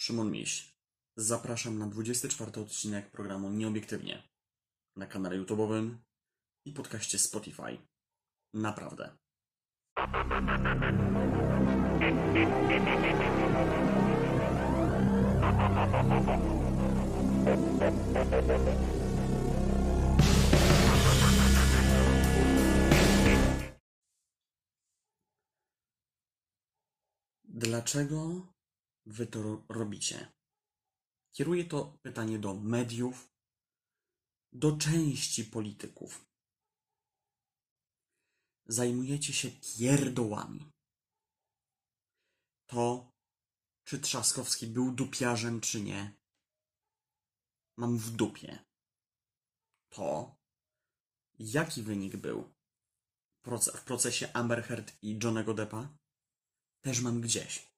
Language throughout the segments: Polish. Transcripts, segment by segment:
Szymon Miś. Zapraszam na 24 odcinek programu Nieobiektywnie na kanale YouTube'owym i podcaście Spotify. Naprawdę. Dlaczego wy to ro- robicie? Kieruję to pytanie do mediów, do części polityków. Zajmujecie się pierdołami. To, czy Trzaskowski był dupiarzem, czy nie, mam w dupie. To, jaki wynik był w procesie Amber Heard i Johnego Deppa, też mam gdzieś.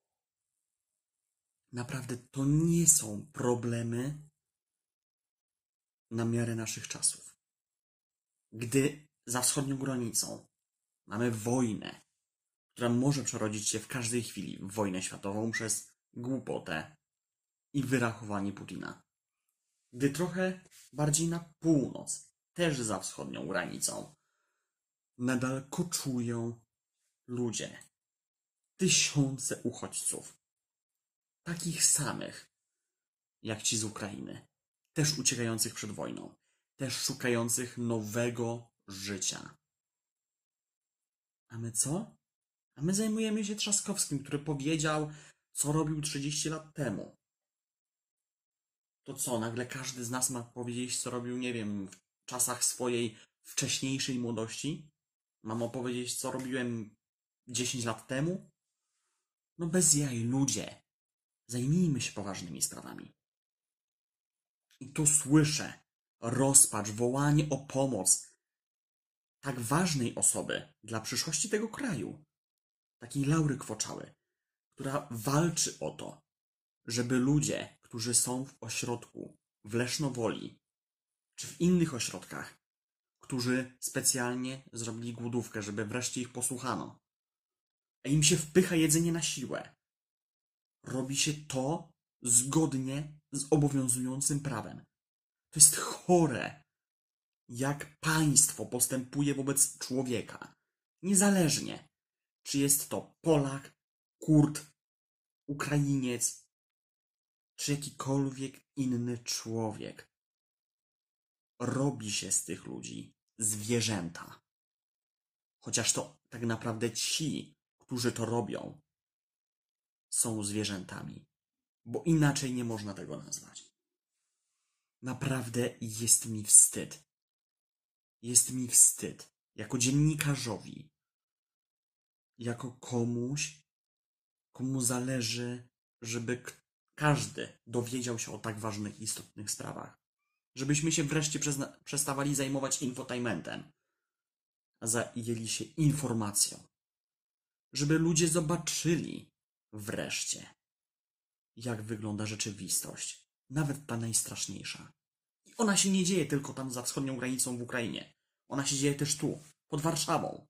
Naprawdę to nie są problemy na miarę naszych czasów. Gdy za wschodnią granicą mamy wojnę, która może przerodzić się w każdej chwili w wojnę światową przez głupotę i wyrachowanie Putina. Gdy trochę bardziej na północ, też za wschodnią granicą, nadal koczują ludzie, tysiące uchodźców, takich samych jak ci z Ukrainy, też uciekających przed wojną, też szukających nowego życia. A my co? A my zajmujemy się Trzaskowskim, który powiedział, co robił 30 lat temu. To co, nagle każdy z nas ma powiedzieć, co robił, nie wiem, w czasach swojej wcześniejszej młodości? Mam opowiedzieć, co robiłem 10 lat temu? No bez jaj, ludzie. Zajmijmy się poważnymi sprawami. I tu słyszę rozpacz, wołanie o pomoc tak ważnej osoby dla przyszłości tego kraju, takiej Laury Kwoczały, która walczy o to, żeby ludzie, którzy są w ośrodku w Lesznowoli czy w innych ośrodkach, którzy specjalnie zrobili głodówkę, żeby wreszcie ich posłuchano, a im się wpycha jedzenie na siłę, robi się to zgodnie z obowiązującym prawem. To jest chore, jak państwo postępuje wobec człowieka. Niezależnie, czy jest to Polak, Kurd, Ukrainiec, czy jakikolwiek inny człowiek. Robi się z tych ludzi zwierzęta. Chociaż to tak naprawdę ci, którzy to robią, są zwierzętami, bo inaczej nie można tego nazwać. Naprawdę jest mi wstyd. Jest mi wstyd jako dziennikarzowi, jako komuś, komu zależy, żeby każdy dowiedział się o tak ważnych, istotnych sprawach. Żebyśmy się wreszcie przestawali zajmować infotainmentem, a zajęli się informacją. Żeby ludzie zobaczyli wreszcie, jak wygląda rzeczywistość, nawet ta najstraszniejsza. I ona się nie dzieje tylko tam za wschodnią granicą w Ukrainie. Ona się dzieje też tu, pod Warszawą.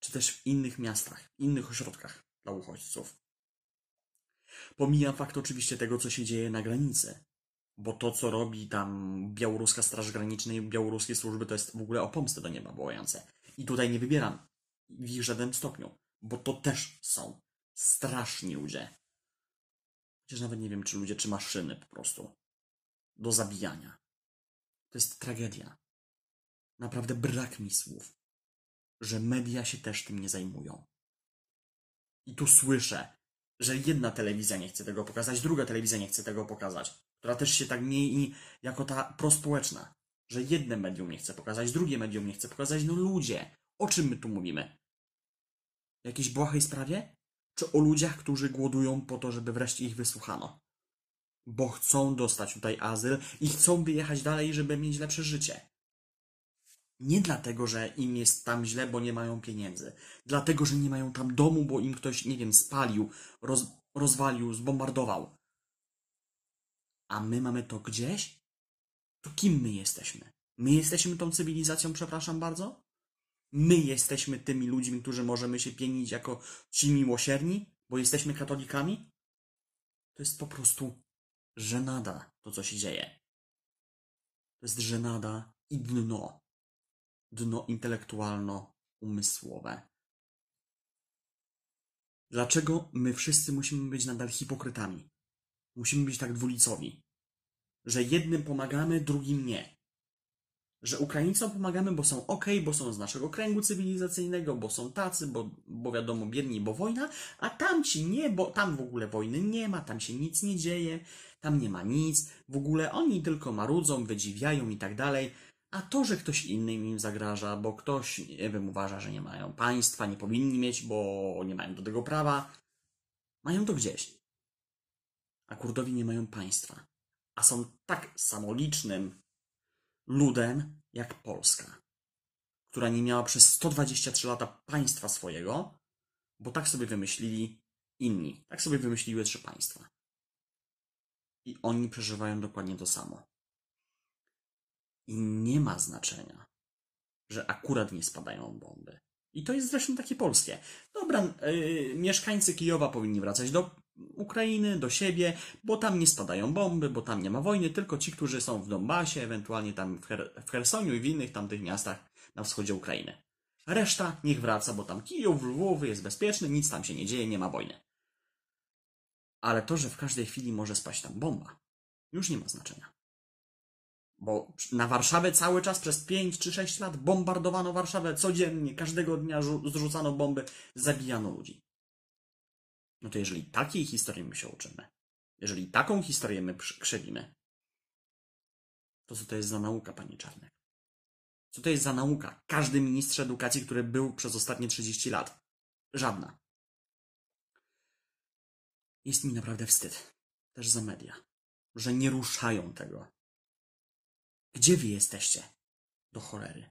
Czy też w innych miastach, innych ośrodkach dla uchodźców. Pomijam fakt oczywiście tego, co się dzieje na granicy. Bo to, co robi tam białoruska Straż Graniczna i białoruskie służby, to jest w ogóle o pomstę do nieba wołające. I tutaj nie wybieram w ich żadnym stopniu, bo to też są straszni ludzie. Chociaż nawet nie wiem, czy ludzie, czy maszyny po prostu do zabijania. To jest tragedia. Naprawdę brak mi słów, że media się też tym nie zajmują. I tu słyszę, że jedna telewizja nie chce tego pokazać, druga telewizja nie chce tego pokazać, która też się tak mieni jako ta prospołeczna, że jedne medium nie chce pokazać, drugie medium nie chce pokazać. No ludzie, o czym my tu mówimy? Jakiejś błahej sprawie? Czy o ludziach, którzy głodują po to, żeby wreszcie ich wysłuchano? Bo chcą dostać tutaj azyl i chcą wyjechać dalej, żeby mieć lepsze życie. Nie dlatego, że im jest tam źle, bo nie mają pieniędzy. Dlatego, że nie mają tam domu, bo im ktoś, nie wiem, spalił, roz, rozwalił, zbombardował. A my mamy to gdzieś? To kim my jesteśmy? My jesteśmy tą cywilizacją, przepraszam bardzo? My jesteśmy tymi ludźmi, którzy możemy się pienić jako ci miłosierni, bo jesteśmy katolikami? To jest po prostu żenada, to co się dzieje. To jest żenada i dno. Dno intelektualno-umysłowe. Dlaczego my wszyscy musimy być nadal hipokrytami? Musimy być tak dwulicowi, że jednym pomagamy, drugim nie. Że Ukraińcom pomagamy, bo są ok, bo są z naszego kręgu cywilizacyjnego, bo są tacy, bo, bo wiadomo, biedni, bo wojna, a tamci nie, bo tam w ogóle wojny nie ma, tam się nic nie dzieje, tam nie ma nic, w ogóle oni tylko marudzą, wydziwiają i tak dalej. A to, że ktoś inny im zagraża, bo ktoś, nie wiem, uważa, że nie mają państwa, nie powinni mieć, bo nie mają do tego prawa, mają to gdzieś. A Kurdowie nie mają państwa. A są tak samolicznym ludem jak Polska, która nie miała przez 123 lata państwa swojego, bo tak sobie wymyślili inni. Tak sobie wymyśliły trzy państwa. I oni przeżywają dokładnie to samo. I nie ma znaczenia, że akurat nie spadają bomby. I to jest zresztą takie polskie. Dobra, yy, mieszkańcy Kijowa powinni wracać do Ukrainy, do siebie, bo tam nie spadają bomby, bo tam nie ma wojny, tylko ci, którzy są w Donbasie, ewentualnie tam w, Her w Chersoniu i w innych tamtych miastach na wschodzie Ukrainy. Reszta niech wraca, bo tam Kijów, Lwów jest bezpieczny, nic tam się nie dzieje, nie ma wojny. Ale to, że w każdej chwili może spaść tam bomba, już nie ma znaczenia. Bo na Warszawę cały czas przez 5 czy 6 lat bombardowano Warszawę codziennie, każdego dnia zrzucano bomby, zabijano ludzi. No to jeżeli takiej historii my się uczymy, jeżeli taką historię my krzewimy, to co to jest za nauka, panie Czarnek? Co to jest za nauka? Każdy ministrze edukacji, który był przez ostatnie 30 lat. Żadna. Jest mi naprawdę wstyd. Też za media. Że nie ruszają tego. Gdzie wy jesteście? Do cholery.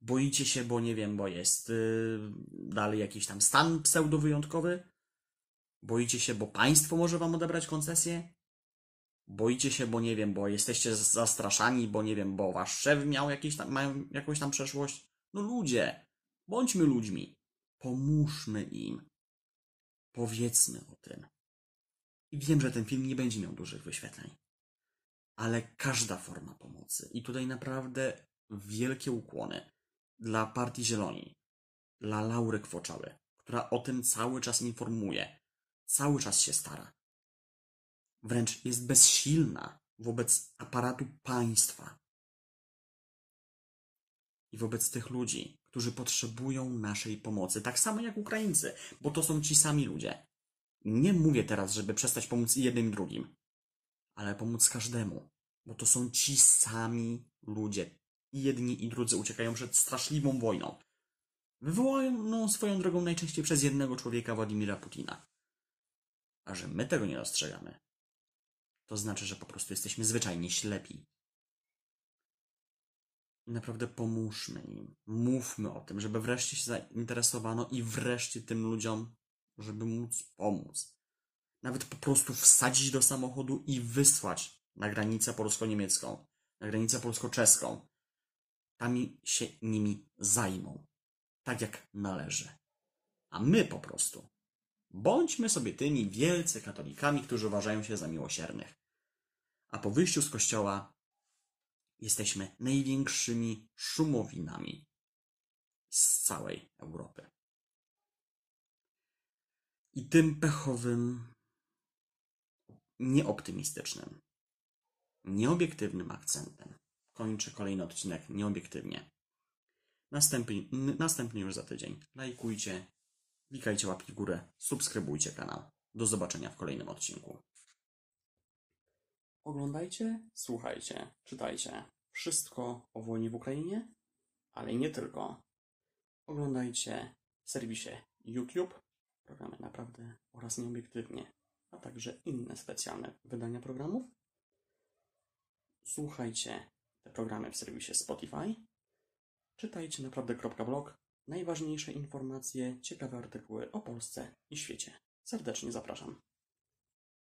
Boicie się, bo nie wiem, bo jest yy, dalej jakiś tam stan pseudo-wyjątkowy? Boicie się, bo państwo może wam odebrać koncesję? Boicie się, bo nie wiem, bo jesteście zastraszani, bo nie wiem, bo wasz szef miał jakieś tam, mają jakąś tam przeszłość? No ludzie, bądźmy ludźmi. Pomóżmy im. Powiedzmy o tym. I wiem, że ten film nie będzie miał dużych wyświetleń. Ale każda forma pomocy. I tutaj naprawdę wielkie ukłony dla Partii Zieloni, dla Laury Kwoczały, która o tym cały czas informuje, cały czas się stara. Wręcz jest bezsilna wobec aparatu państwa i wobec tych ludzi, którzy potrzebują naszej pomocy, tak samo jak Ukraińcy, bo to są ci sami ludzie. Nie mówię teraz, żeby przestać pomóc jednym i drugim, ale pomóc każdemu, bo to są ci sami ludzie. I jedni i drudzy uciekają przed straszliwą wojną. Wywołaną swoją drogą najczęściej przez jednego człowieka, Władimira Putina. A że my tego nie dostrzegamy, to znaczy, że po prostu jesteśmy zwyczajnie ślepi. I naprawdę pomóżmy im. Mówmy o tym, żeby wreszcie się zainteresowano i wreszcie tym ludziom, żeby móc pomóc. Nawet po prostu wsadzić do samochodu i wysłać na granicę polsko-niemiecką, na granicę polsko-czeską. Tam się nimi zajmą. Tak jak należy. A my po prostu Bądźmy sobie tymi wielcy katolikami, którzy uważają się za miłosiernych. A po wyjściu z kościoła jesteśmy największymi szumowinami z całej Europy. I tym pechowym, nieoptymistycznym, nieobiektywnym akcentem kończę kolejny odcinek nieobiektywnie. Następny, następny już za tydzień. Lajkujcie, Klikajcie łapki w górę, subskrybujcie kanał. Do zobaczenia w kolejnym odcinku. Oglądajcie, słuchajcie, czytajcie wszystko o wojnie w Ukrainie, ale nie tylko. Oglądajcie w serwisie YouTube programy naprawdę oraz nieobiektywnie, a także inne specjalne wydania programów. Słuchajcie te programy w serwisie Spotify. Czytajcie naprawdę.blog Najważniejsze informacje, ciekawe artykuły o Polsce i świecie. Serdecznie zapraszam.